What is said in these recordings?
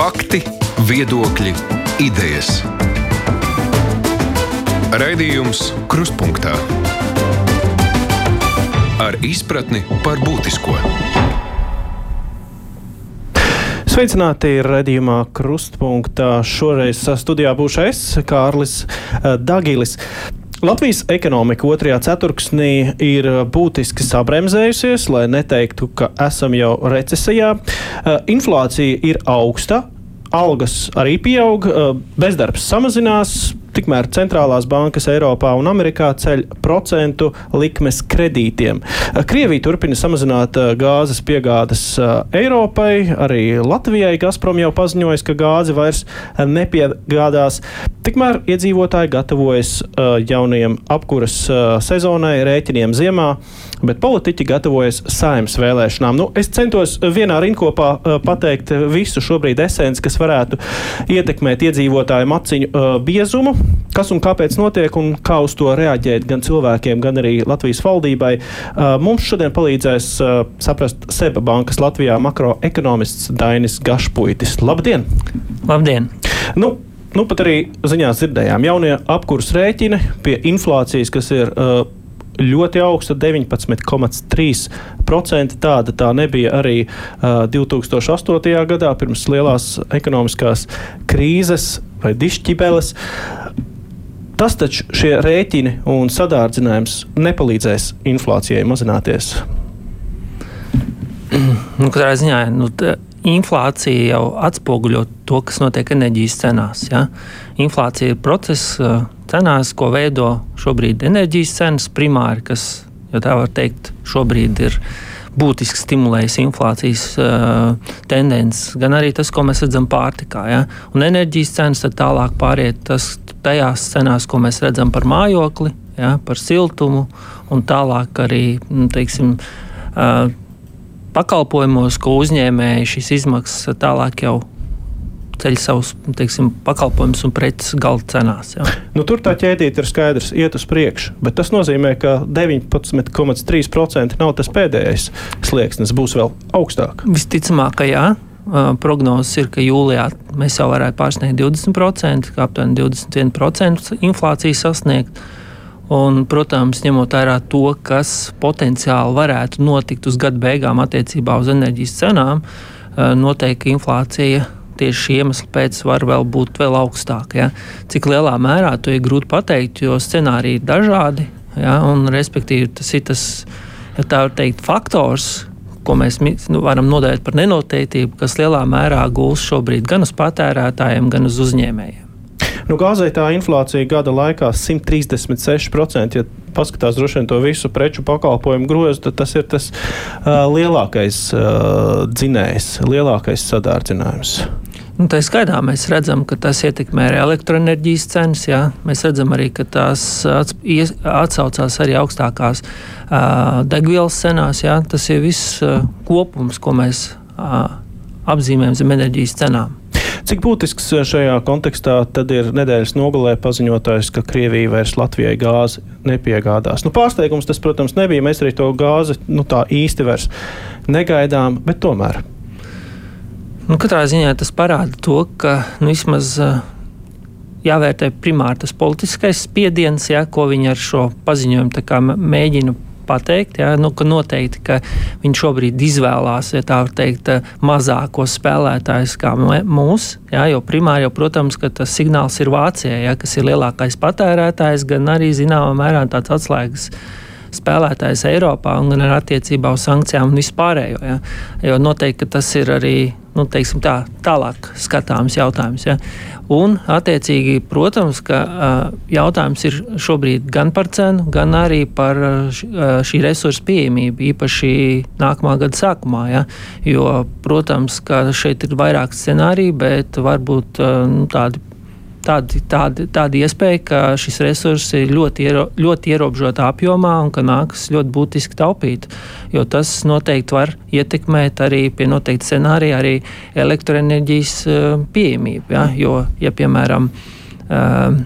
Fakti, viedokļi, idejas. Raidījums Krustpunktā ar izpratni par būtisko. Sveicināti redzējumā Krustpunktā. Šoreiz studijā būšu es, Kārlis eh, Dagilis. Latvijas ekonomika otrajā ceturksnī ir būtiski sabremzējusies, lai neteiktu, ka esam jau recesijā. Eh, inflācija ir augsta, algas arī pieaug, eh, bezdarbs samazinās, Tikmēr centrālās bankas Eiropā un Amerikā ceļ procentu likmes kredītiem. Krievija turpina samazināt eh, gāzes piegādes eh, Eiropai, arī Latvijai Gazprom jau paziņoja, ka gāzi vairs nepiegādās. Tikmēr iedzīvotāji gatavojas eh, jaunajiem apkuras sezonai, rēķiniem ziemā, bet politiķi gatavojas saimnes vēlēšanām. Nu, es centos vienā rinkopā pateikt visu šobrīd esenci, kas varētu ietekmēt iedzīvotāju maciņu biezumu kas un kāpēc notiek un kā uz to reaģēt gan cilvēkiem, gan arī Latvijas valdībai. Uh, mums šodien palīdzēs uh, saprast Seba bankas Latvijā makroekonomists Dainis Gašpuitis. Labdien! Labdien! Nu, Nu, pat arī ziņās dzirdējām, jaunie apkurss rēķini pie inflācijas, kas ir uh, ļoti augsta, 19,3%. Tāda tā nebija arī uh, 2008. gadā, pirms lielās ekonomiskās krīzes vai dišķibeles. Tas taču šie rēķini un sadārdzinājums nepalīdzēs inflācijai mazināties. Nu, katrā ziņā nu, inflācija jau atspoguļo to, kas notiek enerģijas cenās. Ja? Inflācija ir process cenās, ko veido šobrīd enerģijas cenas primāri, kas, ja tā var teikt, šobrīd ir būtiski stimulējis inflācijas uh, tendences, gan arī tas, ko mēs redzam pārtikā. Ja? Un enerģijas cenas tālāk pāriet tas, tajās cenās, ko mēs redzam par mājokli, ja? par siltumu un tālāk arī nu, teiksim, uh, pakalpojumos, ko uzņēmēji šīs izmaksas tālāk jau ceļ savus teiksim, pakalpojumus un preces gala cenās. Jā. Nu, tur tā ķēdīte ir skaidrs, iet uz priekšu, bet tas nozīmē, ka 19,3% nav tas pēdējais slieksnis, būs vēl augstāk. Visticamāk, ka jā. Prognozes ir, ka jūlijā mēs jau varētu pārsniegt 20%, aptuveni 21% inflāciju sasniegt. Un, protams, ņemot vērā to, kas potenciāli varētu notikt uz gada beigām attiecībā uz enerģijas cenām, noteikti inflācija tieši šī iemesla pēc var vēl būt vēl augstāk. Ja? Cik lielā mērā to ir grūti pateikt, jo scenāriji ir dažādi. Ja? Un, respektīvi, tas ir tas, ja tā teikt, faktors, ko mēs nu, varam nodēt par nenoteiktību, kas lielā mērā gūs šobrīd gan uz patērētājiem, gan uz uzņēmējiem. Nu, gāzē tā inflācija gada laikā 136%. Ja paskatās droši vien to visu preču pakalpojumu grozu, tad tas ir tas uh, lielākais uh, dzinējs, lielākais sadārdzinājums. Nu, tā skaitā mēs redzam, ka tas ietekmē arī elektroenerģijas cenas. Jā. Mēs redzam arī, ka tās atsaucās arī augstākās uh, degvielas cenās. Jā. Tas ir viss uh, kopums, ko mēs uh, apzīmējam zem enerģijas cenām. Cik būtisks šajā kontekstā tad ir nedēļas nogalē paziņotājs, ka Krievija vairs Latvijai gāzi nepiegādās? Nu, pārsteigums tas, protams, nebija. Mēs arī to gāzi nu, tā īsti vairs negaidām, bet tomēr. Nu, katrā ziņā tas parāda to, ka nu, vismaz jāvērtē primāri tas politiskais spiediens, ja, ko viņi ar šo paziņojumu mēģina pateikt. Ja, nu, ka noteikti ka viņi šobrīd izvēlās ja teikt, mazākos spēlētājus kā mūsu. Ja, jo primāri, jau, protams, tas signāls ir Vācijai, ja, kas ir lielākais patērētājs, gan arī zināmā mērā tāds atslēgas spēlētājs Eiropā un gan attiecībā uz sankcijām un vispārējo. Ja? Jo noteikti tas ir arī nu, teiksim, tā, tālāk skatāms jautājums. Ja? Un, attiecīgi, protams, ka jautājums ir šobrīd gan par cenu, gan arī par šī resursa pieejamību, īpaši nākamā gada sākumā. Ja? Jo, protams, ka šeit ir vairāk scenāriju, bet varbūt nu, tādi tāda, tāda, tāda iespēja, ka šis resurs ir ļoti, iero, ļoti ierobežotā apjomā un ka nāks ļoti būtiski taupīt. Jo tas noteikti var ietekmēt arī pie noteikta scenārija arī elektroenerģijas uh, pieejamību. Ja? Jo, ja piemēram, uh,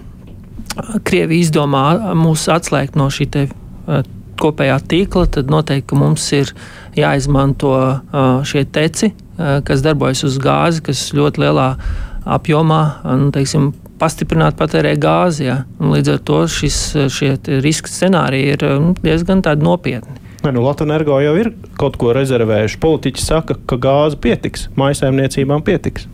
Krievija izdomā mūs atslēgt no šī te, uh, kopējā tīkla, tad noteikti mums ir jāizmanto šie teci kas darbojas uz gāzi, kas ļoti lielā apjomā nu, teiksim, pastiprināt patērē gāzi. Ja? Līdz ar to šis, šie riska scenāriji ir nu, diezgan nopietni. Ne, nu, Latvijas energo jau ir kaut ko rezervējuši. Politiķi saka, ka gāze pietiks, mājsaimniecībām pietiks.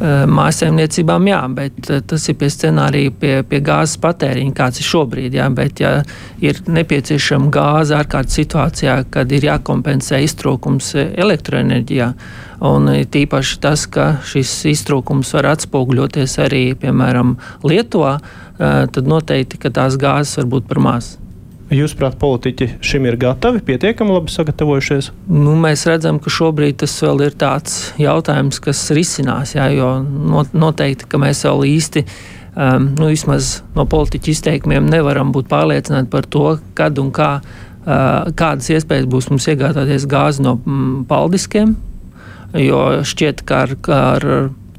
Mājsaimniecībām jā, bet tas ir pie scenārija, pie, pie gāzes patēriņa, kāds ir šobrīd. Jā, bet, ja ir nepieciešama gāze ārkārtas situācijā, kad ir jākompensē iztrūkums elektroenerģijā, un tīpaši tas, ka šis iztrūkums var atspoguļoties arī, piemēram, Lietuvā, tad noteikti, tās gāzes var būt par maz. Jūsuprāt, politiķi šim ir gatavi, pietiekami labi sagatavojušies? Nu, mēs redzam, ka šobrīd tas vēl ir tāds jautājums, kas risinās. Jā, jo noteikti, ka mēs vēl īsti. Um, nu, vismaz no politiķa izteikumiem nevaram būt pārliecināti par to, kad un kā, uh, kādas iespējas būs mums iegādāties gāzi no mm, paldiskiem. Jo šķiet, ka ar, ar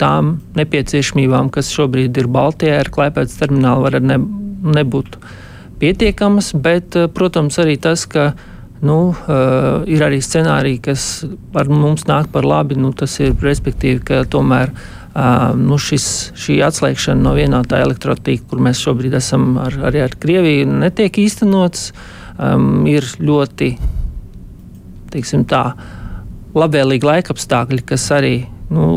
tām nepieciešamībām, kas šobrīd ir Baltijā, ar klēpētas terminālu, var ne, nebūt pietiekamas, bet, eh, protams, arī tas, ka nu, uh, ir arī scenāriji, kas ar mums nāk par labi. Nu, tas ir respektīvi, ka tomēr uh, nu, šis, šī atslēgšana no vienotā elektrotīkla, kur mēs šobrīd esam ar, arī ar Krieviju, netiek īstenots. Um, ir ļoti tā, labvēlīgi laikapstākļi, kas arī nu,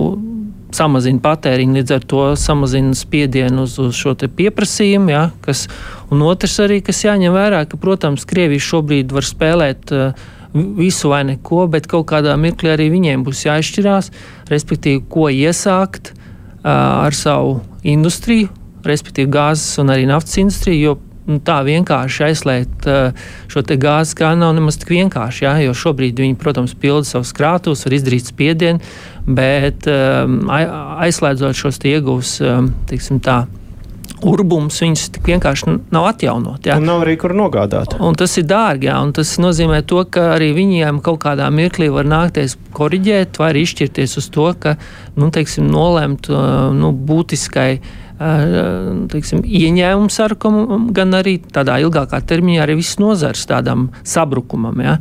samazina patēriņu, līdz ar to samazina spiedienu uz, uz šo pieprasījumu. Ja, kas, un otrs arī, kas jāņem vērā, ka, protams, Krievija šobrīd var spēlēt uh, visu vai neko, bet kaut kādā mirklī arī viņiem būs jāizšķirās, respektīvi, ko iesākt uh, ar savu industriju, respektīvi gāzes un arī naftas industriju, jo nu, tā vienkārši aizslēgt uh, šo gāzes kā nav nemaz tik vienkārši. Jā, jo šobrīd viņi, protams, pilda savus krātuves, var izdarīt spiedienu, bet um, aizslēdzot šos ieguvus, um, teiksim tā. Urbums viņus tik vienkārši nav atjaunot. Jā. Un nav arī kur nogādāt. Un tas ir dārgi. Jā, tas nozīmē, to, ka arī viņiem kaut kādā mirklī var nākties korrigēt vai arī izšķirties uz to, ka nu, teiksim, nolemt uh, nu, būtiskai uh, teiksim, ieņēmumu sarkamam, gan arī tādā ilgākā termiņā arī viss nozars tādam sabrukumam. Ja.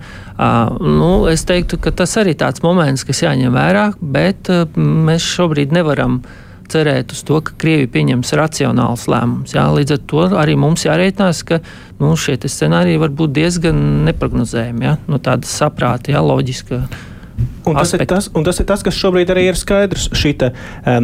Nu, es teiktu, ka tas arī tāds moments, kas jāņem vērā, bet mēs šobrīd nevaram cerēt uz to, ka Krievija pieņems racionālus lēmumus. Jā. Līdz ar to arī mums jārēķinās, ka nu, šie scenāriji var būt diezgan neparedzējami, ja? no tādas saprāta, ja, loģiska Un tas, tas, un tas ir tas, kas šobrīd arī ir skaidrs. Šī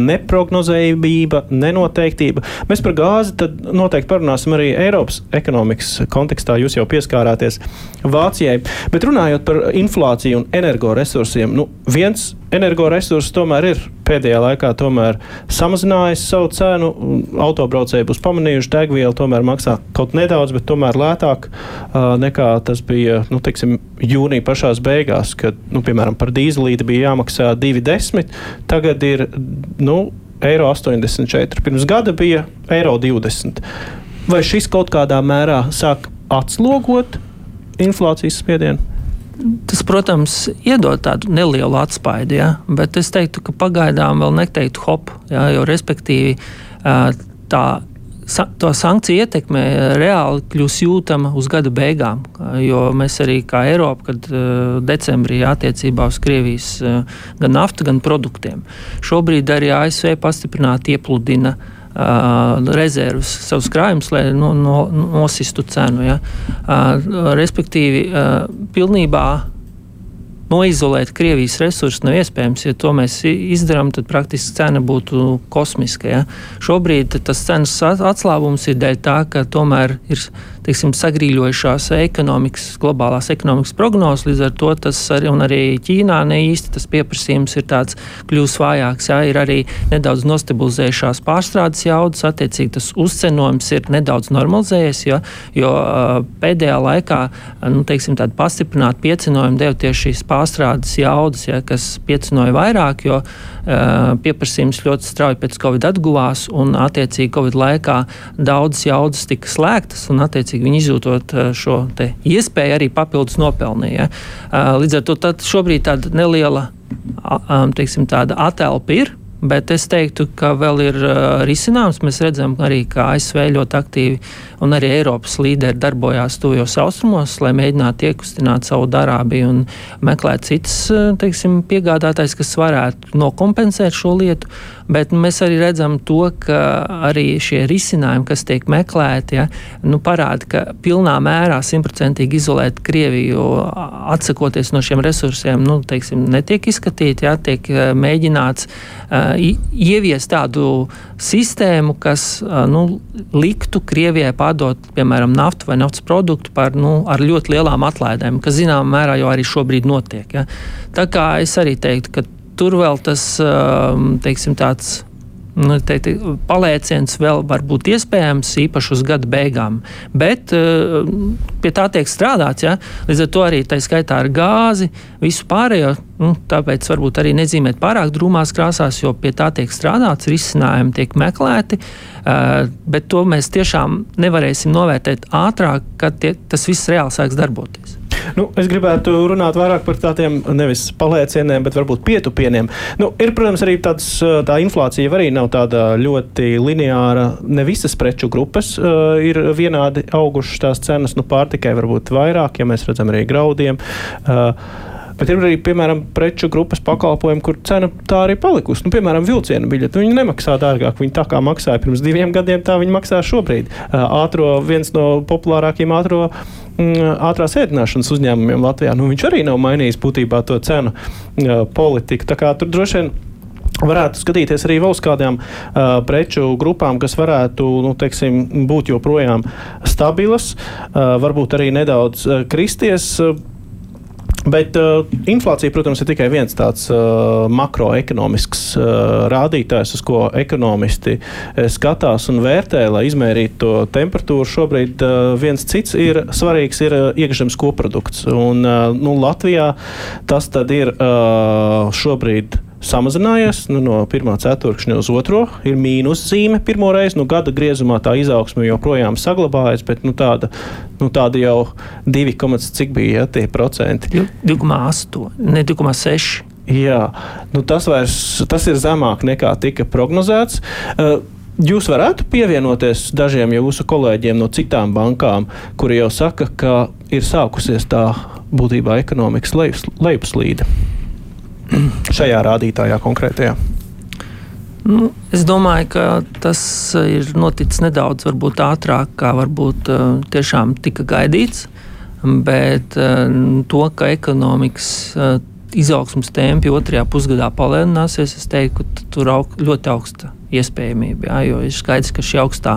neprognozējumība, nenoteiktība. Mēs par gāzi noteikti parunāsim arī Eiropas ekonomikas kontekstā. Jūs jau pieskārāties Vācijai. Bet runājot par inflāciju un energoresursiem, nu, viens energoresurss tomēr ir pēdējā laikā samazinājis savu cenu. Autobraucēji būs pamanījuši, degviela tomēr maksā kaut nedaudz, bet tomēr lētāk uh, nekā tas bija nu, teiksim, jūnija pašās beigās, kad, nu, piemēram, par dīzelīti bija jāmaksā 2,10. Tagad ir nu, eiro 84. Pirms gada bija eiro 20. Vai šis kaut kādā mērā sāk atslogot inflācijas spiedienu? Tas, protams, iedod tādu nelielu atspaidu, ja? bet es teiktu, ka pagaidām vēl neteiktu hop, ja? jo respektīvi tā to sankciju ietekme reāli kļūs jūtama uz gada beigām. Jo mēs arī kā Eiropa, kad decembrī attiecībā uz Krievijas gan naftu, gan produktiem, šobrīd arī ASV pastiprināti iepludina uh, rezerves, savus krājumus, lai no, no, nosistu cenu. Ja? Uh, respektīvi, uh, pilnībā noizolēt Krievijas resursus nav iespējams. Ja to mēs izdarām, tad praktiski cena būtu kosmiska. Ja? Šobrīd tas cenas atslābums ir dēļ tā, ka tomēr ir teiksim, sagrīļojušās ekonomikas, globālās ekonomikas prognozes. Līdz ar to tas arī, arī Ķīnā ne īsti tas pieprasījums ir tāds kļūst vājāks. Jā, ir arī nedaudz nostabilizējušās pārstrādes jaudas, attiecīgi tas uzcenojums ir nedaudz normalizējies, jo, jo pēdējā laikā nu, teiksim, pastiprināti piecinojumi deva tieši šīs pārstrādes jaudas, ja, kas piecinoja vairāk, jo pieprasījums ļoti strauji pēc Covid atguvās un attiecīgi Covid laikā daudzas jaudas tika slēgtas un attiecīgi attiecīgi viņi izjūtot eh, šo iespēju arī papildus nopelnīja. Eh, līdz ar to šobrīd tāda neliela teiksim, tāda atelpa ir. Bet es teiktu, ka vēl ir uh, risinājums. Mēs redzam arī, ka ASV ļoti aktīvi un arī Eiropas līderi darbojās tuvajos austrumos, lai mēģinātu iekustināt savu darābiju un meklēt citas teiksim, piegādātājs, kas varētu nokompensēt šo lietu. Bet mēs arī redzam to, ka arī šie risinājumi, kas tiek meklēti, ja, nu, parāda, ka pilnā mērā simtprocentīgi izolēt Krieviju, atsakoties no šiem resursiem, nu, teiksim, netiek izskatīti. Ja, tiek mēģināts uh, ieviest tādu sistēmu, kas nu, liktu Krievijai pārdot, piemēram, naftu vai naftas produktu par, nu, ar ļoti lielām atlaidēm, kas zināmā mērā jau arī šobrīd notiek. Ja. Tā kā es arī teiktu, ka tur vēl tas teiksim, tāds nu, teikti, palēciens vēl var būt iespējams īpaši uz gada beigām. Bet uh, pie tā tiek strādāts. Ja? Līdz ar to arī tā skaitā ar gāzi, visu pārējo. Nu, tāpēc varbūt arī nezīmēt pārāk drūmās krāsās, jo pie tā tiek strādāts, risinājumi tiek meklēti. Uh, bet to mēs tiešām nevarēsim novērtēt ātrāk, kad tie, tas viss reāli sāks darboties. Nu, es gribētu runāt vairāk par tādiem nevis palēcieniem, bet varbūt pietupieniem. Nu, ir, protams, arī tāds, tā inflācija arī nav tāda ļoti lineāra. Ne visas preču grupas uh, ir vienādi augušas tās cenas, nu pārtikai varbūt vairāk, ja mēs redzam arī graudiem. Uh, Bet ir arī, piemēram, preču grupas pakalpojumi, kur cena tā arī palikusi. Nu, piemēram, vilcienu biļeti. Viņi nemaksā dārgāk. Viņi tā kā maksāja pirms diviem gadiem, tā viņi maksā šobrīd. Ātro, viens no populārākajiem ātro mm, ātrās ēdināšanas uzņēmumiem Latvijā. Nu, viņš arī nav mainījis būtībā to cenu politiku. Tā kā tur droši vien varētu skatīties arī vēl uz kādām uh, preču grupām, kas varētu nu, teiksim, būt joprojām stabilas, uh, varbūt arī nedaudz uh, kristies. Uh, Bet uh, inflācija, protams, ir tikai viens tāds uh, makroekonomisks uh, rādītājs, uz ko ekonomisti uh, skatās un vērtē, lai izmērītu to temperatūru. Šobrīd uh, viens cits ir svarīgs, ir uh, iekšzemes koprodukts. Un, uh, nu, Latvijā tas ir uh, šobrīd samazinājies nu, no pirmā ceturkšņa uz otro. Ir mīnuszīme pirmo reizi. Nu, gada griezumā tā izaugsme joprojām saglabājas, bet nu, tāda, nu, tāda jau 2, cik bija ja, tie procenti? 2,8, ne 2,6. Jā, nu, tas, vairs, tas ir zemāk nekā tika prognozēts. Uh, Jūs varētu pievienoties dažiem jūsu kolēģiem no citām bankām, kuri jau saka, ka ir sākusies tā būtībā ekonomikas lejupslīde šajā rādītājā konkrētajā? Nu, es domāju, ka tas ir noticis nedaudz ātrāk, kā varbūt uh, tiešām tika gaidīts. Bet uh, to, ka ekonomikas izaugsmas tempi otrajā pusgadā palielināsies, es teiktu, ka tur aug, ļoti augsta iespējamība. Jā, jo ir skaidrs, ka šī augstā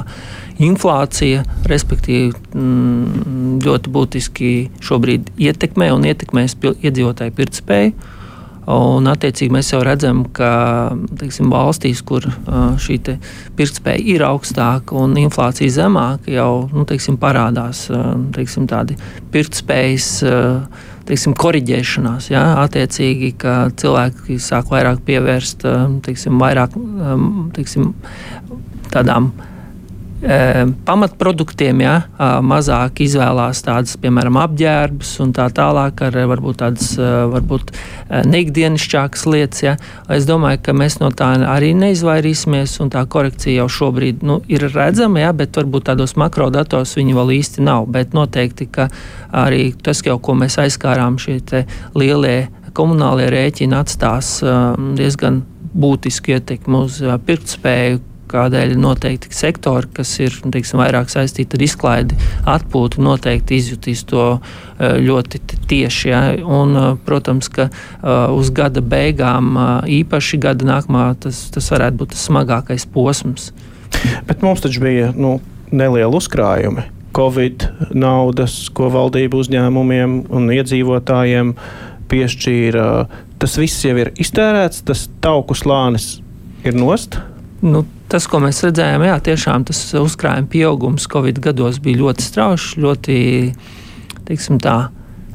inflācija, respektīvi, mm, ļoti būtiski šobrīd ietekmē un ietekmēs iedzīvotāju pirktspēju. Un, attiecīgi, mēs jau redzam, ka teiksim, valstīs, kur šī te pirktspēja ir augstāka un inflācija zemāka, jau nu, teiksim, parādās teiksim, tādi pirktspējas teiksim, korģēšanās. Ja? Attiecīgi, ka cilvēki sāk vairāk pievērst teiksim, vairāk, teiksim, tādām pamatproduktiem, ja, mazāk izvēlās tādas, piemēram, apģērbus un tā tālāk, ar varbūt tādas varbūt neikdienišķākas lietas. Ja. Es domāju, ka mēs no tā arī neizvairīsimies, un tā korekcija jau šobrīd nu, ir redzama, ja, bet varbūt tādos makrodatos viņi vēl īsti nav. Bet noteikti, ka arī tas, jau, ko mēs aizskārām, šie lielie komunālie rēķini atstās diezgan būtisku ietekmi uz pirktspēju, kādēļ noteikti sektori, kas ir teiksim, vairāk saistīti ar izklaidi, atpūtu, noteikti izjutīs to eh, ļoti tieši. Ja? Un, eh, protams, ka uh, uz gada beigām, īpaši gada nākamā, tas, tas varētu būt tas smagākais posms. Bet mums taču bija nu, neliela uzkrājuma. Covid naudas, ko valdība uzņēmumiem un iedzīvotājiem piešķīra, tas viss jau ir iztērēts, tas tauku slānis ir nost. Nu, tas, ko mēs redzējām, jā, tiešām tas uzkrājuma pieaugums Covid gados bija ļoti strauji, ļoti teiksim, tā,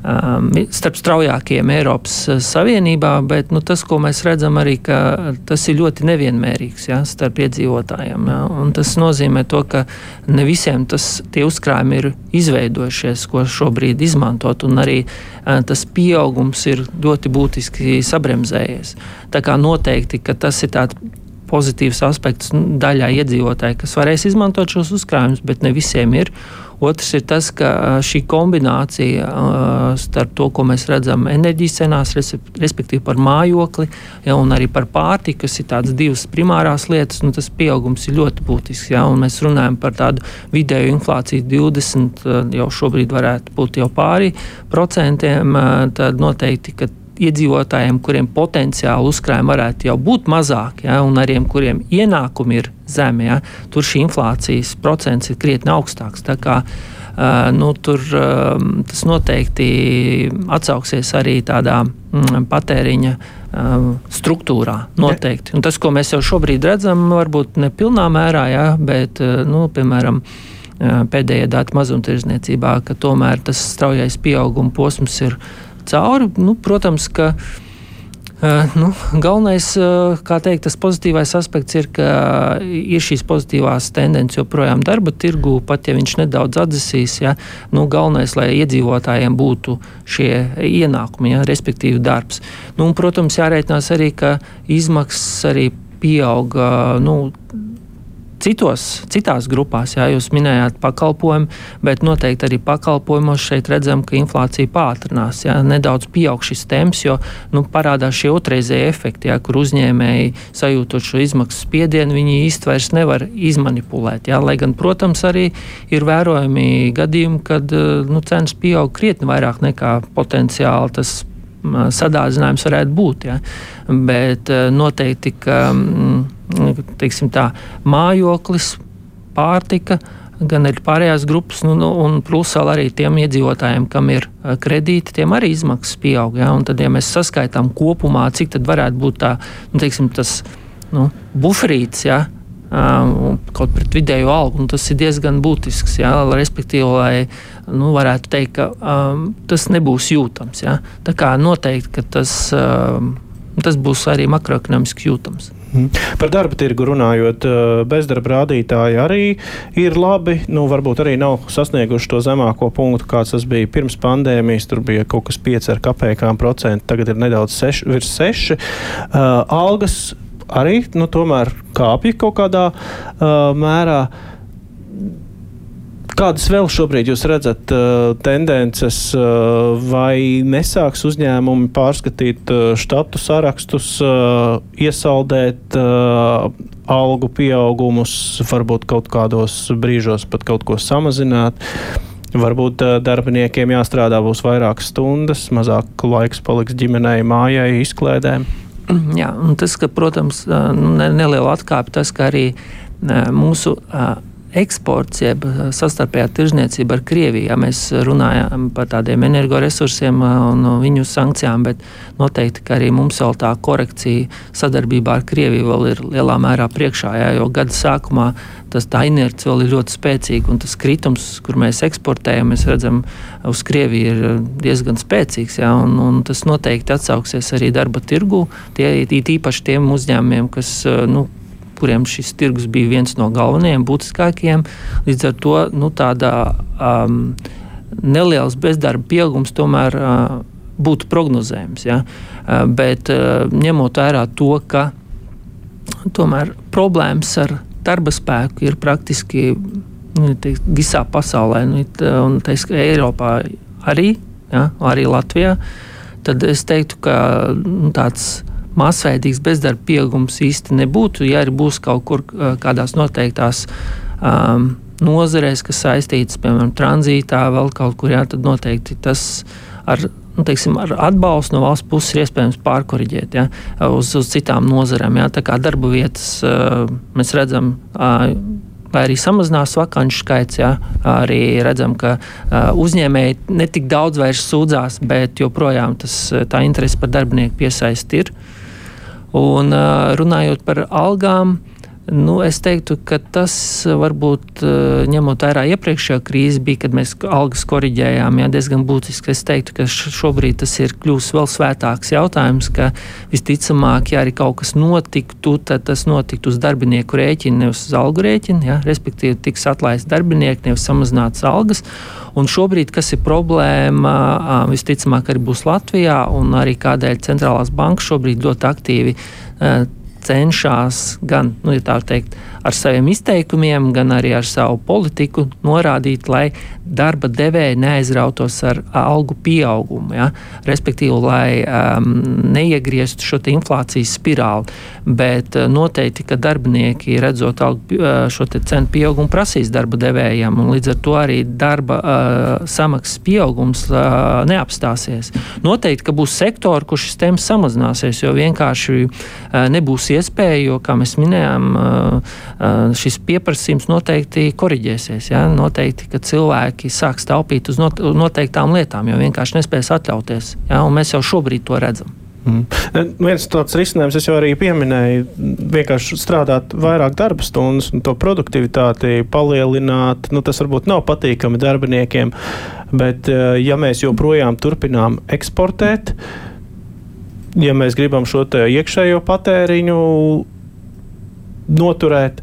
um, starp straujākajiem Eiropas uh, Savienībā, bet nu, tas, ko mēs redzam, arī tas ir ļoti nevienmērīgs ja, starp iedzīvotājiem. Ja, tas nozīmē, to, ka ne visiem tas, tie uzkrājumi ir izveidojušies, ko šobrīd izmantot, un arī uh, tas pieaugums ir ļoti būtiski sabremzējies. Tā kā noteikti tas ir tāds pozitīvs aspekts daļai iedzīvotāji, kas varēs izmantot šos uzkrājumus, bet ne visiem ir. Otrs ir tas, ka šī kombinācija starp to, ko mēs redzam enerģijas cenās, respektīvi par mājokli, ja, un arī par pārtiku, kas ir tādas divas primārās lietas, nu, tas pieaugums ir ļoti būtisks. Ja, mēs runājam par tādu vidēju inflāciju 20, jau šobrīd varētu būt jau pāri procentiem, tad noteikti, ka iedzīvotājiem, kuriem potenciāli uzkrājumi varētu jau būt mazāki, ja, un arī kuriem ienākumi ir zemi, ja, tur šī inflācijas procents ir krietni augstāks. Kā, uh, nu, tur uh, tas noteikti atsauksies arī tādā mm, patēriņa uh, struktūrā. Noteikti. Un tas, ko mēs jau šobrīd redzam, varbūt ne pilnā mērā, ja, bet, uh, nu, piemēram, pēdējie dati mazumtirdzniecībā, ka tomēr tas straujais pieauguma posms ir cauri. Nu, protams, ka Uh, nu, galvenais, uh, kā teikt, tas pozitīvais aspekts ir, ka ir šīs pozitīvās tendences joprojām darba tirgū, pat ja viņš nedaudz atdzisīs. Ja, nu, galvenais, lai iedzīvotājiem būtu šie ienākumi, ja, respektīvi darbs. Nu, un, protams, jārēķinās arī, ka izmaksas arī pieauga. Nu, citos, citās grupās, jā, jūs minējāt pakalpojumu, bet noteikti arī pakalpojumos šeit redzam, ka inflācija pātrinās. Jā, nedaudz pieaug šis temps, jo nu, parādās šie otrreizēji efekti, jā, kur uzņēmēji sajūtot šo izmaksu spiedienu, viņi īsti vairs nevar izmanipulēt. Jā, lai gan, protams, arī ir vērojami gadījumi, kad nu, cenas pieaug krietni vairāk nekā potenciāli tas sadārdzinājums varētu būt. Ja? Bet noteikti, ka tā, mājoklis, pārtika, gan arī pārējās grupas, nu, nu, un plus vēl arī tiem iedzīvotājiem, kam ir kredīti, tiem arī izmaksas pieaug. Ja? Un tad, ja mēs saskaitām kopumā, cik tad varētu būt tā, nu, teiksim, tas nu, buferīts, ja? Um, kaut pret vidējo algu. Tas ir diezgan būtisks. Jā, respektīvi, lai nu, varētu teikt, ka um, tas nebūs jūtams. Jā. Tā kā noteikti, tas, um, tas būs arī makroekonomiski jūtams. Mhm. Par darba tirgu runājot, bezdarba rādītāji arī ir labi. Nu, varbūt arī nav sasnieguši to zemāko punktu, kāds tas bija pirms pandēmijas. Tur bija kaut kas 5 ar kapekām procentu, tagad ir nedaudz seš, virs 6. Uh, algas arī nu, tomēr kāpja kaut kādā uh, mērā. Kādas vēl šobrīd jūs redzat uh, tendences, uh, vai nesāks uzņēmumi pārskatīt uh, štatu sarakstus, uh, iesaldēt uh, algu pieaugumus, varbūt kaut kādos brīžos pat kaut ko samazināt? Varbūt uh, darbiniekiem jāstrādā būs vairākas stundas, mazāk laiks paliks ģimenei, mājai, izklēdēm. Jā, tas, ka, protams, nu, neliela atkāpe tas, ka arī mūsu eksports, jeb sastarpējā tirzniecība ar Krieviju. Ja mēs runājam par tādiem energoresursiem un viņu sankcijām, bet noteikti arī mums vēl tā korekcija sadarbībā ar Krieviju vēl ir lielā mērā priekšā, ja, jo gada sākumā tas tā inerce vēl ir ļoti spēcīga un tas kritums, kur mēs eksportējam, mēs redzam, uz Krieviju ir diezgan spēcīgs, ja, un, un tas noteikti atsauksies arī darba tirgu, tie īpaši tiem uzņēmumiem, kas, nu, kuriem šis tirgus bija viens no galvenajiem, būtiskākajiem. Līdz ar to nu, tādā um, neliels bezdarba pieaugums tomēr uh, būtu prognozējams. Ja? Uh, bet uh, ņemot vērā to, ka tomēr problēmas ar darba spēku ir praktiski nu, teiks, visā pasaulē, nu, un teiks, Eiropā arī, ja? arī Latvijā, tad es teiktu, ka nu, tāds masveidīgs bezdarba pieaugums īsti nebūtu. Ja arī būs kaut kur kādās noteiktās um, nozarēs, kas saistītas, piemēram, tranzītā, vēl kaut kur, jā, tad noteikti tas ar, nu, teiksim, ar atbalstu no valsts puses ir iespējams pārkoriģēt ja, uz, uz citām nozarēm. Ja, tā kā darba vietas uh, mēs redzam. Uh, vai arī samazinās vakanču skaits. Ja? Arī redzam, ka uh, uzņēmēji ne tik daudz vairs sūdzās, bet joprojām tas, tā interese par darbinieku piesaisti ir. Un runājot par algām, Nu, es teiktu, ka tas varbūt ņemot vērā iepriekšējo krīzi, bija, kad mēs algas korģējām, jā, diezgan būtiski. Es teiktu, ka šobrīd tas ir kļuvis vēl svētāks jautājums, ka visticamāk, ja arī kaut kas notiktu, tad tas notiktu uz darbinieku rēķina, nevis uz algu rēķina. Jā, respektīvi, tiks atlaists darbinieki, nevis samazināts algas. Un šobrīd, kas ir problēma, visticamāk, arī būs Latvijā, un arī kādēļ centrālās bankas šobrīd ļoti aktīvi cenšas gan, nu, ja tā teikt, ar saviem izteikumiem, gan arī ar savu politiku norādīt, lai darba devēji neaizrautos ar algu pieaugumu. Ja? Respektīvi, lai um, neiegrieztu šo inflācijas spirāli. Bet uh, noteikti, ka darbinieki redzot algu, uh, šo cenu pieaugumu, prasīs darba devējiem, un līdz ar to arī darba uh, samaksas pieaugums uh, neapstāsies. Noteikti, ka būs sektori, kur šis temps samazināsies, jo vienkārši uh, nebūs iespēja, jo, kā mēs minējām, uh, šis pieprasījums noteikti korģēsies. Ja? Noteikti, ka cilvēki sāks taupīt uz noteiktām lietām, jo vienkārši nespēs atļauties. Ja? Un mēs jau šobrīd to redzam. Mm. Viens tāds risinājums, es jau arī pieminēju, vienkārši strādāt vairāk darba stundas un to produktivitāti palielināt. Nu, tas varbūt nav patīkami darbiniekiem, bet ja mēs joprojām turpinām eksportēt, ja mēs gribam šo iekšējo patēriņu noturēt,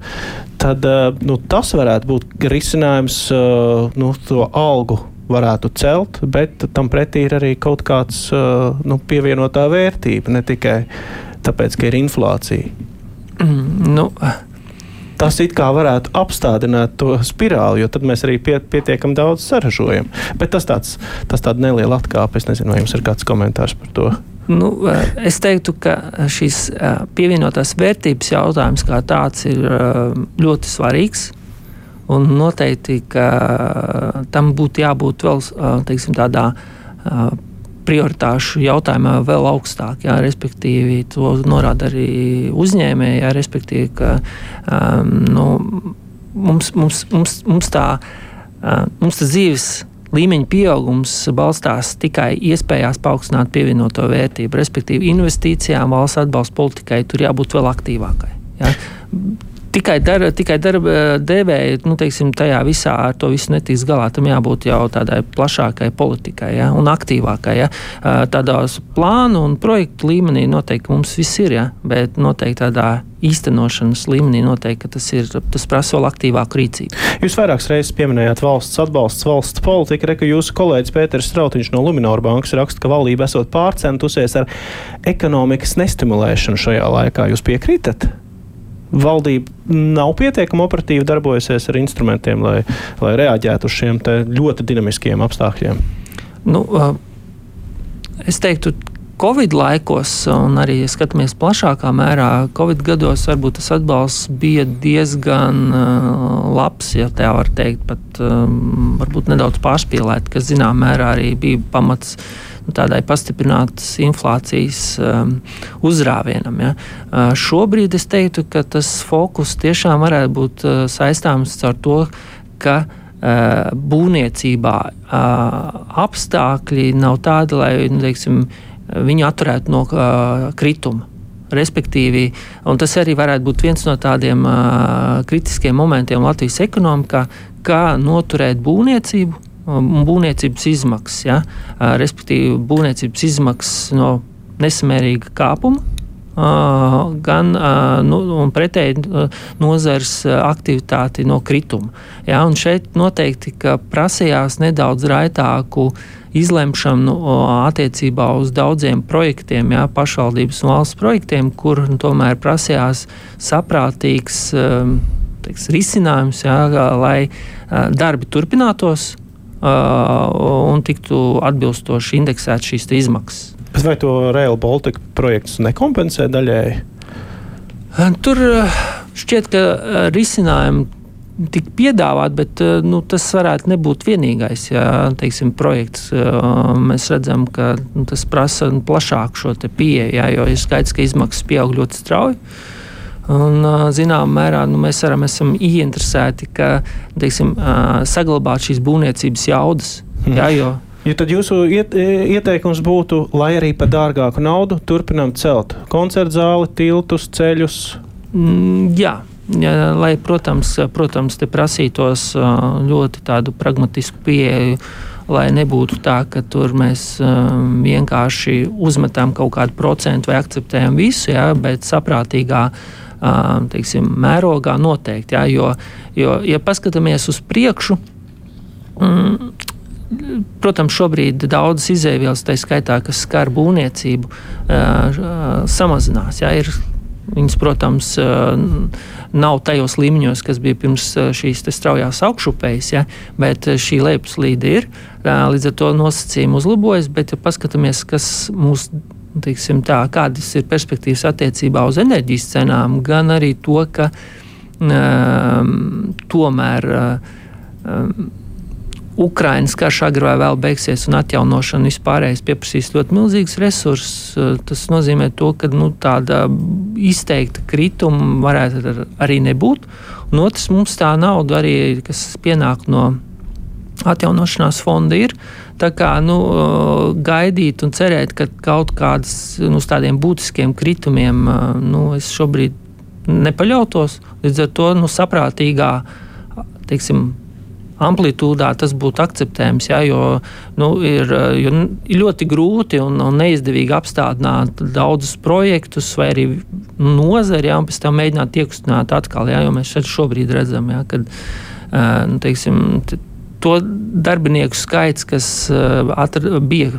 tad eh, nu, tas varētu būt risinājums eh, nu, to algu varētu celt, bet tam pretī ir arī kaut kāds eh, nu, pievienotā vērtība, ne tikai tāpēc, ka ir inflācija. Mm, nu. Tas it kā varētu apstādināt to spirāli, jo tad mēs arī pie, pietiekami daudz saražojam. Bet tas tāds, tas tāds neliela atkāpe. Es nezinu, vai jums ir kāds komentārs par to. Nu, es teiktu, ka šis pievienotās vērtības jautājums kā tāds ir ļoti svarīgs. Un noteikti, ka tam būtu jābūt vēl teiksim, tādā prioritāšu jautājumā vēl augstāk. Jā, respektīvi, to norāda arī uzņēmēji. Jā, respektīvi, ka um, nu, mums, mums, mums, mums tā mums dzīves līmeņa pieaugums balstās tikai iespējās paaugstināt pievienoto vērtību, respektīvi investīcijām, valsts atbalsta politikai tur jābūt vēl aktīvākai. Ja? Tikai, dar, tikai darba devēja, nu, teiksim, tajā visā ar to visu netiks galā. Tam jābūt jau tādai plašākai politikai ja, un aktīvākai. Ja. Tādās plānu un projektu līmenī noteikti mums viss ir, ja, bet noteikti tādā īstenošanas līmenī noteikti tas, ir, tas prasa vēl aktīvāku rīcību. Jūs vairākas reizes pieminējāt valsts atbalsts, valsts politika. Reku jūsu kolēģis Pēters Strautiņš no Luminora bankas raksta, ka valdība esot pārcentusies ar ekonomikas nestimulēšanu šajā laikā. Jūs piekrītat? Valdība nav pietiekami operatīvi darbojusies ar instrumentiem, lai, lai reaģētu uz šiem ļoti dinamiskiem apstākļiem? Nu, es teiktu, Covid laikos, un arī skatāmies plašākā mērā, Covid gados varbūt tas atbalsts bija diezgan labs, ja tā var teikt, pat varbūt nedaudz pārspīlēt, kas zināmā mērā arī bija pamats uh, tādai pastiprinātas inflācijas um, uzrāvienam. Ja. Uh, šobrīd es teiktu, ka tas fokus tiešām varētu būt uh, saistāms ar to, ka uh, būvniecībā uh, apstākļi nav tādi, lai nu, teiksim, viņu atturētu no uh, krituma. Respektīvi, tas arī varētu būt viens no tādiem uh, kritiskiem momentiem Latvijas ekonomikā, kā noturēt būvniecību būvniecības izmaksas, ja? respektīvi būvniecības izmaksas no nesamērīga kāpuma. Uh, gan uh, nu, pretēji uh, nozars aktivitāti no krituma. Ja, šeit noteikti prasījās nedaudz raitāku izlemšanu nu, attiecībā uz daudziem projektiem, ja, pašvaldības un valsts projektiem, kur nu, tomēr prasījās saprātīgs um, teiks, risinājums, ja, lai darbi turpinātos Uh, un tiktu atbilstoši indeksēt šīs izmaksas. Bet vai to Rail Baltica projekts nekompensē daļēji? Uh, tur uh, šķiet, ka risinājumi tika piedāvāt, bet nu, tas varētu nebūt vienīgais ja, teiksim, projekts. Mēs redzam, ka nu, tas prasa plašāku šo pieeju, ja, jo ir skaidrs, ka izmaksas pieaug ļoti strauji. Un, zināmā mērā nu, mēs varam, esam ieinteresēti, ka teiksim, saglabāt šīs būvniecības jaudas. Hmm. Jā, jo, Ja tad jūsu iet, ieteikums būtu, lai arī par dārgāku naudu turpinām celt koncertu zāli, tiltus, ceļus? Mm, jā, jā, lai, protams, protams te prasītos ļoti pragmatisku pieeju. Lai nebūtu tā, ka tur mēs vienkārši uzmetam kaut kādu procentu vai akceptējam visu, jā, bet saprātīgā uh, teiksim, mērogā noteikti. Ja, jo, jo, ja paskatāmies uz priekšu, mm, Protams, šobrīd daudzas izēvielas, tā skaitā, kas skar būvniecību, samazinās. Jā, ir Viņas, protams, nav tajos līmeņos, kas bija pirms šīs straujās augšupējas, ja, bet šī lejuplīde ir. Līdz ar to nosacījumi uzlabojas, bet, ja paskatāmies, kas mūs teiksim, tā, kādas ir perspektīvas attiecībā uz enerģijas cenām, gan arī to, ka um, tomēr um, Ukraiņas karš agrāk vai vēl beigsies, un atjaunošana vispārējais pieprasīs ļoti milzīgus resursus. Tas nozīmē, to, ka nu, tāda izteikta krituma varētu arī nebūt. Un otrs, mums tā nauda arī, kas pienāk no atjaunošanās fonda, ir. Tā kā nu, gaidīt un cerēt, ka kaut kādas nu, tādiem būtiskiem kritumiem nu, es šobrīd nepaļautos. Līdz ar to nu, saprātīgā teiksim, amplitūdā tas būtu akceptējams. Ja, jo, nu, ir, jo ir ļoti grūti un, un neizdevīgi apstādināt daudzus projektus, vai arī nozari, ja, un pēc tam mēģināt iekustināt atkal. Ja, jo mēs šeit šobrīd redzam, ja, kad nu, teiksim, to darbinieku skaits, kas atra, bija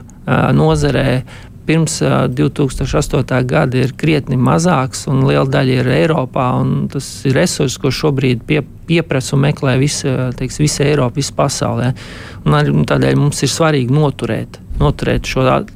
nozarē pirms 2008. gada ir krietni mazāks, un liela daļa ir Eiropā. Tas ir resurs, ko šobrīd pie, pieprasa un meklē visa, teiks, visa Eiropa, visa pasaulē. Un tādēļ mums ir svarīgi noturēt, noturēt šo uh,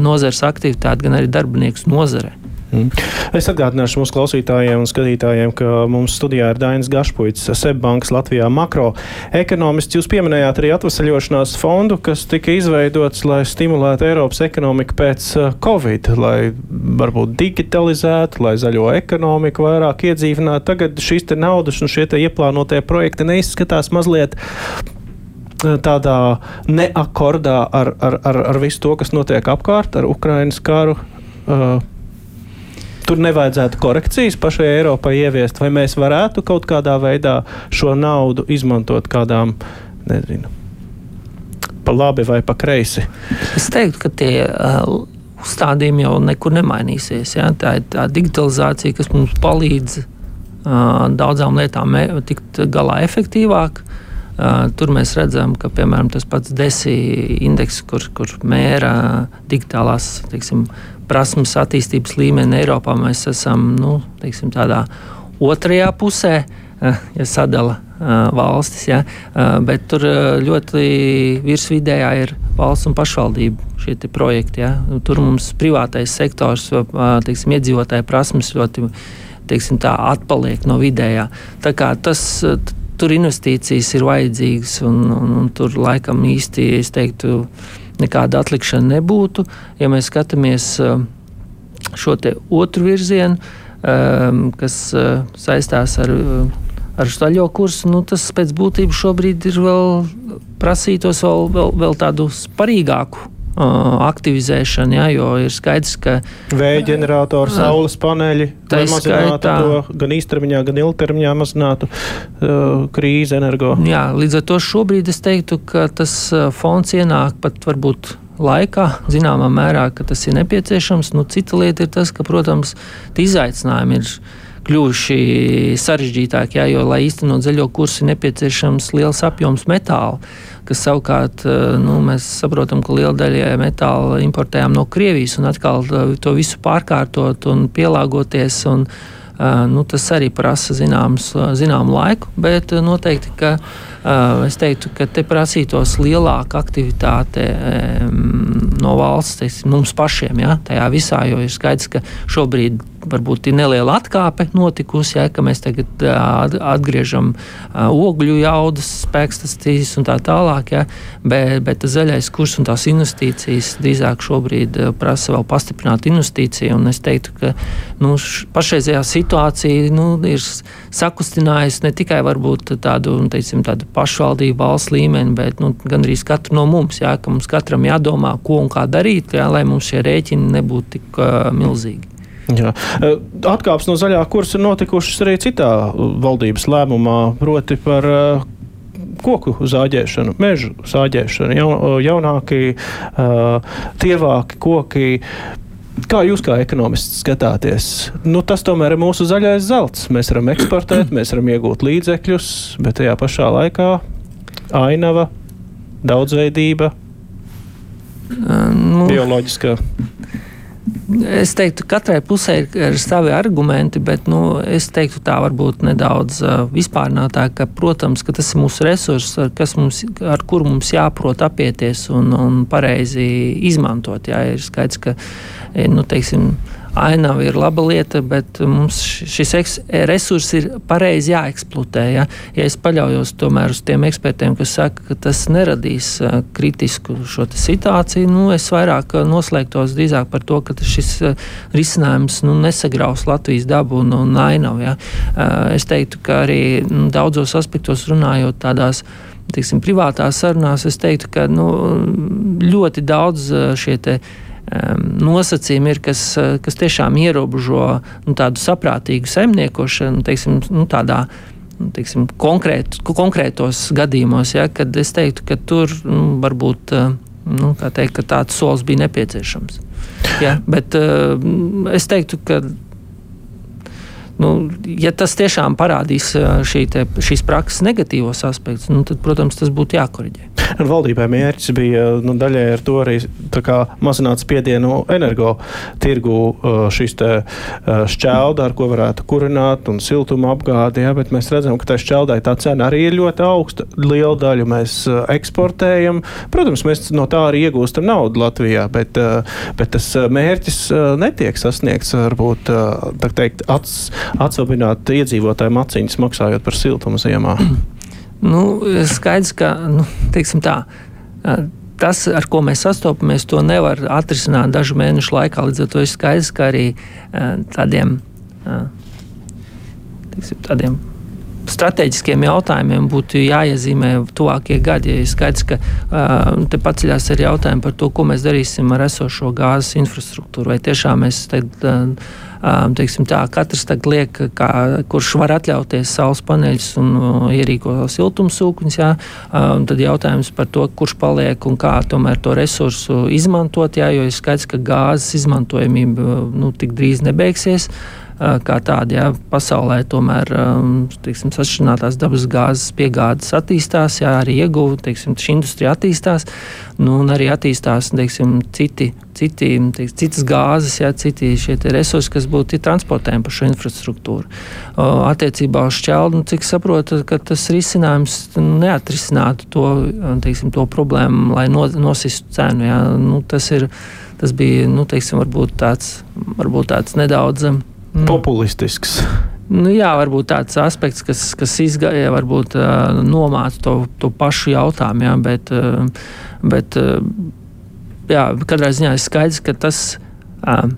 nozares aktivitāti, gan arī darbiniekus nozarē. Mm. Es atgādināšu mūsu klausītājiem un skatītājiem, ka mums studijā ir Dainis Gašpuits, Seibankas Latvijā makroekonomists. Jūs pieminējāt arī atvesaļošanās fondu, kas tika izveidots, lai stimulētu Eiropas ekonomiku pēc uh, Covid, lai varbūt digitalizētu, lai zaļo ekonomiku vairāk iedzīvinātu. Tagad šīs naudas un šie ieplānotie projekti neizskatās mazliet uh, tādā neakordā ar, ar, ar, ar visu to, kas notiek apkārt, ar Ukraiņas karu. Uh, tur nevajadzētu korekcijas pašai Eiropai ieviest, vai mēs varētu kaut kādā veidā šo naudu izmantot kādām, nezinu, pa labi vai pa kreisi? Es teiktu, ka tie. Uh, Uzstādījumi jau nekur nemainīsies. Ja? Tā ir tā digitalizācija, kas mums palīdz uh, daudzām lietām tikt galā efektīvāk. Uh, tur mēs redzam, ka piemēram tas pats DESI indeks, kur, kur mēra digitālās teiksim, prasmes attīstības līmeni Eiropā mēs esam nu, teiksim, tādā otrajā pusē, eh, ja sadala eh, valstis. Ja, eh, bet tur ļoti virsvidējā ir valsts un pašvaldību šie projekti. Ja. Tur mums privātais sektors, teiksim, iedzīvotāju prasmes ļoti teiksim, tā, atpaliek no vidējā. Tā kā tas, tur investīcijas ir vajadzīgas un, un, un tur laikam īsti, es teiktu, nekāda atlikšana nebūtu. Ja mēs skatāmies uh, šo otru virzienu, um, kas uh, saistās ar, ar zaļo kursu, nu, tas pēc būtības šobrīd ir vēl prasītos vēl, vēl, vēl tādu sparīgāku aktivizēšana, ja, jo ir skaidrs, ka vēja ģenerators, saules paneļi, mazinātu to gan īstermiņā, gan ilgtermiņā mazinātu uh, krīzi energo. Jā, līdz ar to šobrīd es teiktu, ka tas fonds ienāk pat varbūt laikā, zināmā mērā, ka tas ir nepieciešams. Nu, cita lieta ir tas, ka, protams, izaicinājumi ir kļuvuši sarežģītāki, jā, jo, lai īstenot zaļo kursu, ir nepieciešams liels apjoms metāla kas savukārt eh, nu, mēs saprotam, ka liela daļa metāla importējām no Krievijas un atkal eh, to visu pārkārtot un pielāgoties. Un, eh, nu, tas arī prasa zināms, zināmu laiku, bet noteikti, ka es teiktu, ka te prasītos lielāka aktivitāte no valsts, teiksim, mums pašiem, ja, tajā visā, jo ir skaidrs, ka šobrīd varbūt ir neliela atkāpe notikusi, ja, ka mēs tagad atgriežam ogļu jaudas, spēkstacijas un tā tālāk, ja, bet, bet zaļais kurs un tās investīcijas drīzāk šobrīd prasa vēl pastiprināt investīciju, un es teiktu, ka nu, pašreizējā situācija nu, ir sakustinājusi ne tikai varbūt tādu, teicim, tādu pašvaldību valsts līmeni, bet nu, gan arī katru no mums, ja, ka mums katram jādomā, ko un kā darīt, ja, lai mums šie rēķini nebūtu tik uh, milzīgi. Jā. Atkāpes no zaļā kursa ir notikušas arī citā valdības lēmumā, proti par uh, koku zāģēšanu, mežu zāģēšanu, jaun, jaunāki, uh, tievāki koki. Kā jūs kā ekonomists skatāties? Nu, tas tomēr ir mūsu zaļais zelts. Mēs varam eksportēt, mēs varam iegūt līdzekļus, bet tajā pašā laikā ainava, daudzveidība, nu, bioloģiskā. Es teiktu, ka katrai pusē ir, savi argumenti, bet nu, es teiktu, tā varbūt nedaudz uh, vispārnātāk, ka, protams, ka tas ir mūsu resurs, ar, mums, ar kuru mums jāprot apieties un, un pareizi izmantot. Jā, ir skaidrs, ka nu, teiksim, ainava ir laba lieta, bet mums šis resurs ir pareizi jāeksploatē. Ja? ja es paļaujos tomēr uz tiem ekspertiem, kas saka, ka tas neradīs kritisku šo situāciju, nu, es vairāk noslēgtos drīzāk par to, ka šis risinājums nu, nesagraus Latvijas dabu un, un ainavu. Ja? Es teiktu, ka arī nu, daudzos aspektos runājot tādās tiksim, privātās sarunās, es teiktu, ka nu, ļoti daudz šie nosacījumi ir, kas, kas tiešām ierobežo nu, tādu saprātīgu saimniekošanu, teiksim, nu, tādā nu, teiksim, konkrēt, konkrētos gadījumos, ja, kad es teiktu, ka tur nu, varbūt nu, teikt, tāds solis bija nepieciešams. Ja, bet uh, es teiktu, ka nu, ja tas tiešām parādīs šī te, šīs prakses negatīvos aspektus, nu, tad, protams, tas būtu jākoriģē. Un valdībai mērķis bija nu, daļai ar to arī mazināt spiedienu energo tirgu šīs te, šķelda, ar ko varētu kurināt un siltuma apgādi. Ja, bet mēs redzam, ka tā šķeldai tā cena arī ir ļoti augsta. Lielu daļu mēs eksportējam. Protams, mēs no tā arī iegūstam naudu Latvijā, bet, bet tas mērķis netiek sasniegts. Varbūt teikt, atsaucināt iedzīvotāju maciņas maksājot par siltumu ziemā. Nu, skaidrs, ka nu, tā, tas, ar ko mēs sastopamies, to nevar atrisināt dažu mēnešu laikā. Līdz ar to ir skaidrs, ka arī tādiem, teiksim, tādiem strateģiskiem jautājumiem būtu jāiezīmē tuvākie gadi. Ir skaidrs, ka uh, te paceļās arī jautājumi par to, ko mēs darīsim ar esošo gāzes infrastruktūru. Vai tiešām mēs tagad, uh, teiksim, tā, katrs tagad liek, kā, kurš var atļauties saules paneļus un ierīko siltumsūkņus, jā, tad jautājums par to, kurš paliek un kā tomēr to resursu izmantot, jā, jo ir skaidrs, ka gāzes izmantojamība nu, tik drīz nebeigsies. Kā tāda. Ja, pasaulē tomēr teiksim, sašķinātās dabas gāzes piegādes attīstās, jā, arī iegūta, teiksim, šī industrija attīstās, nu, un arī attīstās teiksim, citi, citi, teiksim, citas gāzes, jā, citi resursi, kas būtu transportējami pa šo infrastruktūru. Attiecībā uz šķeldu, nu, cik saprotu, tas risinājums neatrisinātu to, teiksim, to problēmu, lai no, nosistu cenu. Jā. Nu, tas, ir, tas bija nu, teiksim, varbūt tāds, varbūt tāds nedaudz. Populistisks. Nu, jā, varbūt tāds aspekts, kas, kas izgāja, varbūt uh, nomāca to, to pašu jautājumu, jā, bet, uh, bet uh, jā, katrā ziņā ir skaidrs, ka tas uh,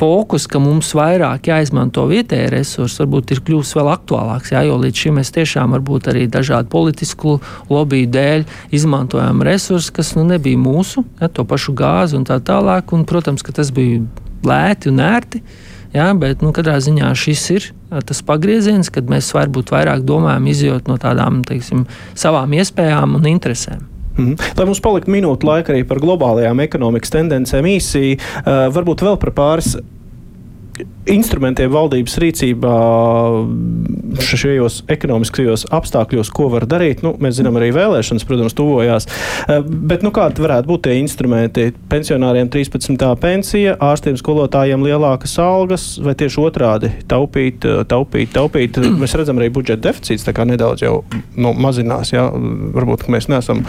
fokus, ka mums vairāk jāizmanto vietējie resursi, varbūt ir kļuvis vēl aktuālāks, jā, jo līdz šim mēs tiešām varbūt arī dažādu politisku lobiju dēļ izmantojām resursus, kas nu, nebija mūsu, jā, to pašu gāzi un tā tālāk, un, protams, ka tas bija lēti un ērti. Uh, Jā, bet nu, katrā ziņā šis ir tas pagrieziens, kad mēs varbūt vairāk domājam, izjūt no tādām teiksim, savām iespējām un interesēm. Mm. Lai mums paliktu minūte laika arī par globālajām ekonomikas tendencēm īsi, varbūt vēl par pāris instrumentiem valdības rīcībā šajos ekonomiskajos apstākļos, ko var darīt. Nu, mēs zinām, arī vēlēšanas, protams, tuvojās. Eh, bet nu, kādi varētu būt tie instrumenti? Pensionāriem 13. pensija, ārstiem, skolotājiem lielākas algas, vai tieši otrādi - taupīt, eh, taupīt, taupīt. Mēs redzam, arī budžeta deficīts nedaudz jau nu, mazinās. Jā. Varbūt mēs neesam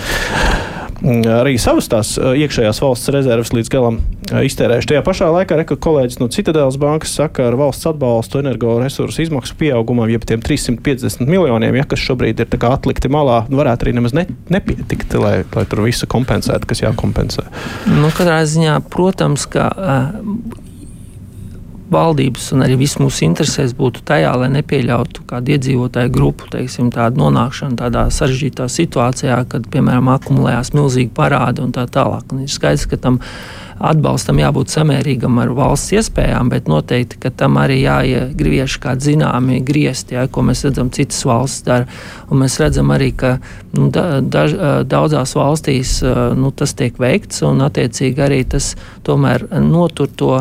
arī savas tās iekšējās valsts rezerves līdz galam iztērējuši. Tajā pašā laikā reka, kolēģis no Citadelas bankas saka, ar valsts atbalstu energoresursu izmaksu pieaugumam, jeb tiem 350 miljoniem, ja, kas šobrīd ir atlikti malā, nu, varētu arī nemaz ne, nepietikt, lai, lai tur visu kompensētu, kas jākompensē. Nu, katrā ziņā, protams, ka valdības un arī viss mūsu interesēs būtu tajā, lai nepieļautu kādu iedzīvotāju grupu teiksim, nonākšanu tādā sarežģītā situācijā, kad, piemēram, akumulējās milzīgi parādi un tā tālāk. Un ir skaidrs, ka tam atbalstam jābūt samērīgam ar valsts iespējām, bet noteikti, ka tam arī jāiegriež kādi zināmi griezti, ja, ko mēs redzam citas valsts dara. Un mēs redzam arī, ka nu, da, daž, daudzās valstīs nu, tas tiek veikts un attiecīgi arī tas tomēr notur to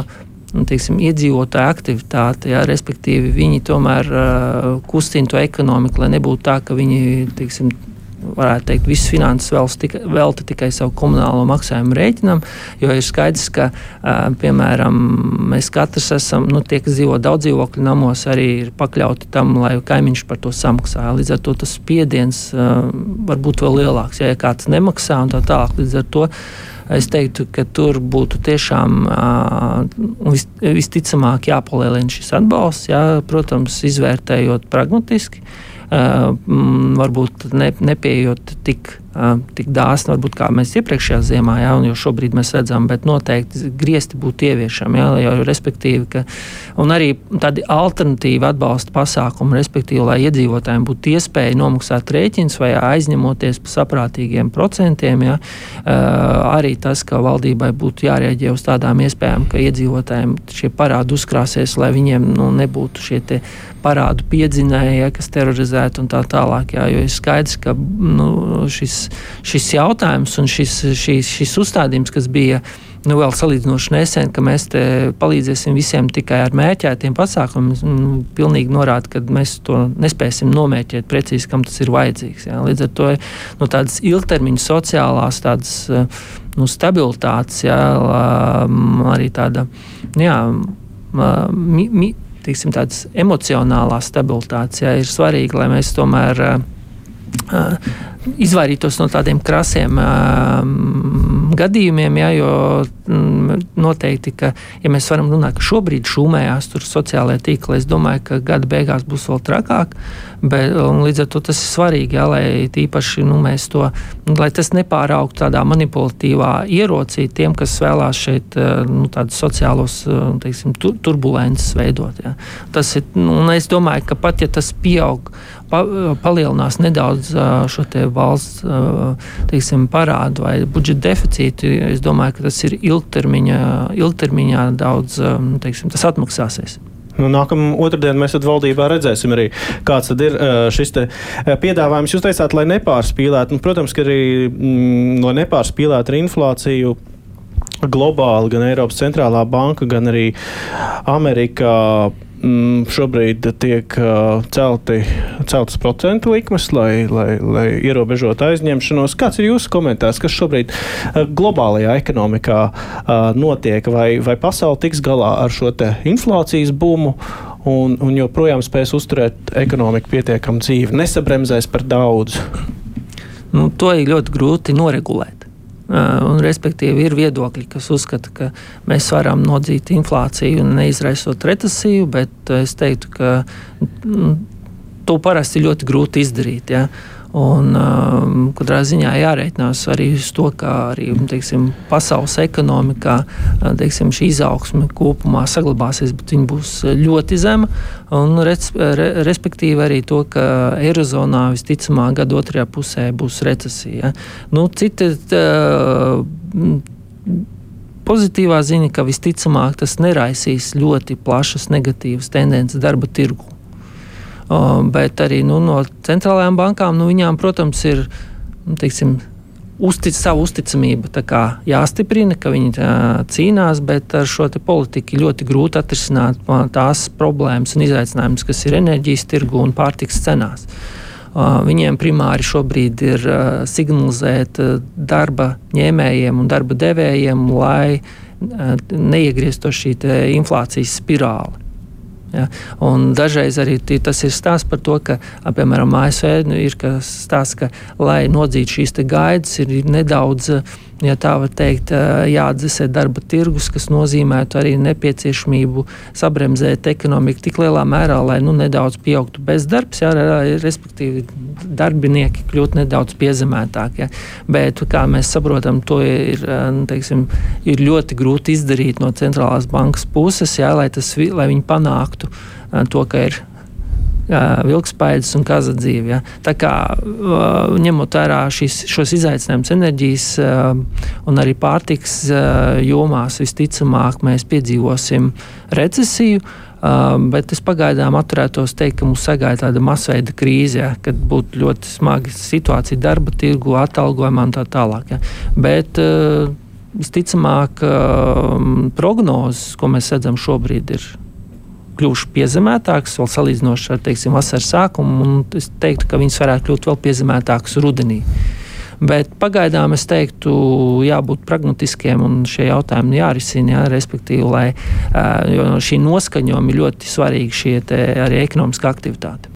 nu, teiksim, iedzīvotāju aktivitāti, jā, respektīvi viņi tomēr uh, kustina to ekonomiku, lai nebūtu tā, ka viņi teiksim, varētu teikt, visas finanses velta tikai, velta tikai savu komunālo maksājumu rēķinam, jo ir skaidrs, ka, piemēram, mēs katrs esam, nu, tie, kas dzīvo daudz dzīvokļu namos, arī ir pakļauti tam, lai kaimiņš par to samaksā. Līdz ar to tas spiediens var būt vēl lielāks, ja, ja kāds nemaksā un tā tālāk. Līdz ar to es teiktu, ka tur būtu tiešām vis, visticamāk jāpalielina šis atbalsts, jā, protams, izvērtējot pragmatiski. Varbūt ne, nepieejot tik tik dāsni, varbūt kā mēs iepriekšējā ziemā, jā, un jau šobrīd mēs redzam, bet noteikti griezti būtu ieviešami. Jā, jau, respektīvi, ka, un arī tādi alternatīvi atbalsta pasākumi, respektīvi, lai iedzīvotājiem būtu iespēja nomaksāt rēķins vai aizņemoties par saprātīgiem procentiem. Jā, arī tas, ka valdībai būtu jārēģē uz tādām iespējām, ka iedzīvotājiem šie parādi uzkrāsies, lai viņiem nu, nebūtu šie parādu piedzinēji, ja, kas terorizētu un tā tālāk. Jā, jo ir skaidrs, ka nu, šis šis jautājums un šis, šis, šis uzstādījums, kas bija nu, vēl salīdzinoši nesen, ka mēs palīdzēsim visiem tikai ar mērķētiem pasākumiem, nu, pilnīgi norāda, ka mēs to nespēsim nomērķēt precīzi, kam tas ir vajadzīgs. Jā. Līdz ar to nu, tādas ilgtermiņa sociālās tādas, nu, stabilitātes, jā, arī tāda. Jā, mi, mi, Tiksim, stabilitātes jā, ir svarīgi, lai mēs tomēr izvairītos no tādiem krasiem uh, gadījumiem, ja, jo noteikti, ka, ja mēs varam runāt, ka šobrīd šūmējās tur sociālajā tīklā, es domāju, ka gada beigās būs vēl trakāk, bet līdz ar to tas ir svarīgi, ja, lai tīpaši nu, mēs to, lai tas nepāraugtu tādā manipulatīvā ierocī tiem, kas vēlās šeit nu, tādus sociālos, teiksim, tur, turbulences veidot. Ja. Tas ir, nu, un es domāju, ka pat ja tas pieaug, pa, palielinās nedaudz šo te valsts teiksim, parādu vai budžeta deficītu, es domāju, ka tas ir ilgtermiņā, ilgtermiņā daudz, teiksim, tas atmaksāsies. Nu, Nākamā otrdienā mēs valdībā redzēsim arī, kāds ir šis piedāvājums. Jūs teicāt, lai nepārspīlētu, nu, protams, ka arī mm, lai nepārspīlētu ar inflāciju globāli, gan Eiropas centrālā banka, gan arī Amerikā mm, šobrīd tiek uh, celti, celtas procentu likmes, lai, lai, lai ierobežotu aizņemšanos. Kāds ir jūsu komentārs, kas šobrīd uh, globālajā ekonomikā uh, notiek? Vai, vai pasaule tiks galā ar šo inflācijas bumu? Un, un joprojām spēs uzturēt ekonomiku pietiekami dzīvi, nesabremzēs par daudz. Nu, to ir ļoti grūti noregulēt. Un, respektīvi, ir viedokļi, kas uzskata, ka mēs varam nodzīt inflāciju un neizraisot recesiju, bet es teiktu, ka mm, to parasti ir ļoti grūti izdarīt. Ja? Un, um, katrā ziņā jārēķinās arī uz to, ka arī teiksim, pasaules ekonomikā teiksim, šī izaugsme kopumā saglabāsies, bet viņa būs ļoti zema. Un, res, re, respektīvi arī to, ka Eirozonā visticamāk gada otrajā pusē būs recesija. Nu, cita, tā, pozitīvā ziņa, ka visticamāk tas neraisīs ļoti plašas negatīvas tendences darba tirgu. Bet arī nu, no centrālajām bankām, nu, viņām, protams, ir nu, teiksim, uztic, savu uzticamību jāstiprina, ka viņi tā, cīnās, bet ar šo politiku ļoti grūti atrisināt tās problēmas un izaicinājumus, kas ir enerģijas tirgu un pārtiks cenās. Viņiem primāri šobrīd ir signalizēt darba ņēmējiem un darba devējiem, lai neiegrieztos šī inflācijas spirāli. Ja? Un dažreiz arī tas ir stāsts par to, ka, piemēram, ASV nu, ir stāsts, ka, lai nodzītu šīs gaidas, ir nedaudz ja tā var teikt, jāatdzesē darba tirgus, kas nozīmētu arī nepieciešamību sabremzēt ekonomiku tik lielā mērā, lai nu, nedaudz pieaugtu bezdarbs, jā, respektīvi darbinieki kļūtu nedaudz piezemētāki. Ja. Bet, kā mēs saprotam, to ir, nu, teiksim, ir ļoti grūti izdarīt no centrālās bankas puses, jā, lai, tas, lai viņi panāktu to, ka ir vilkspaidas un kaza dzīve. Ja. Tā kā ņemot vērā šis, šos izaicinājumus enerģijas un arī pārtiks jomās, visticamāk mēs piedzīvosim recesiju. Uh, bet es pagaidām atturētos teikt, ka mums sagaida tāda masveida krīze, ja, kad būtu ļoti smaga situācija darba tirgu, atalgojumā un tā tālāk. Ja. Bet uh, visticamāk, uh, prognozes, ko mēs redzam šobrīd, ir kļuvušas piezemētākas, vēl salīdzinoši ar teiksim, vasaras sākumu, un es teiktu, ka viņas varētu kļūt vēl piezemētākas rudenī. Bet pagaidām es teiktu, jābūt pragmatiskiem un šie jautājumi jārisina, jā, respektīvi, lai šī noskaņojuma ir ļoti svarīga šī arī ekonomiskā aktivitāte.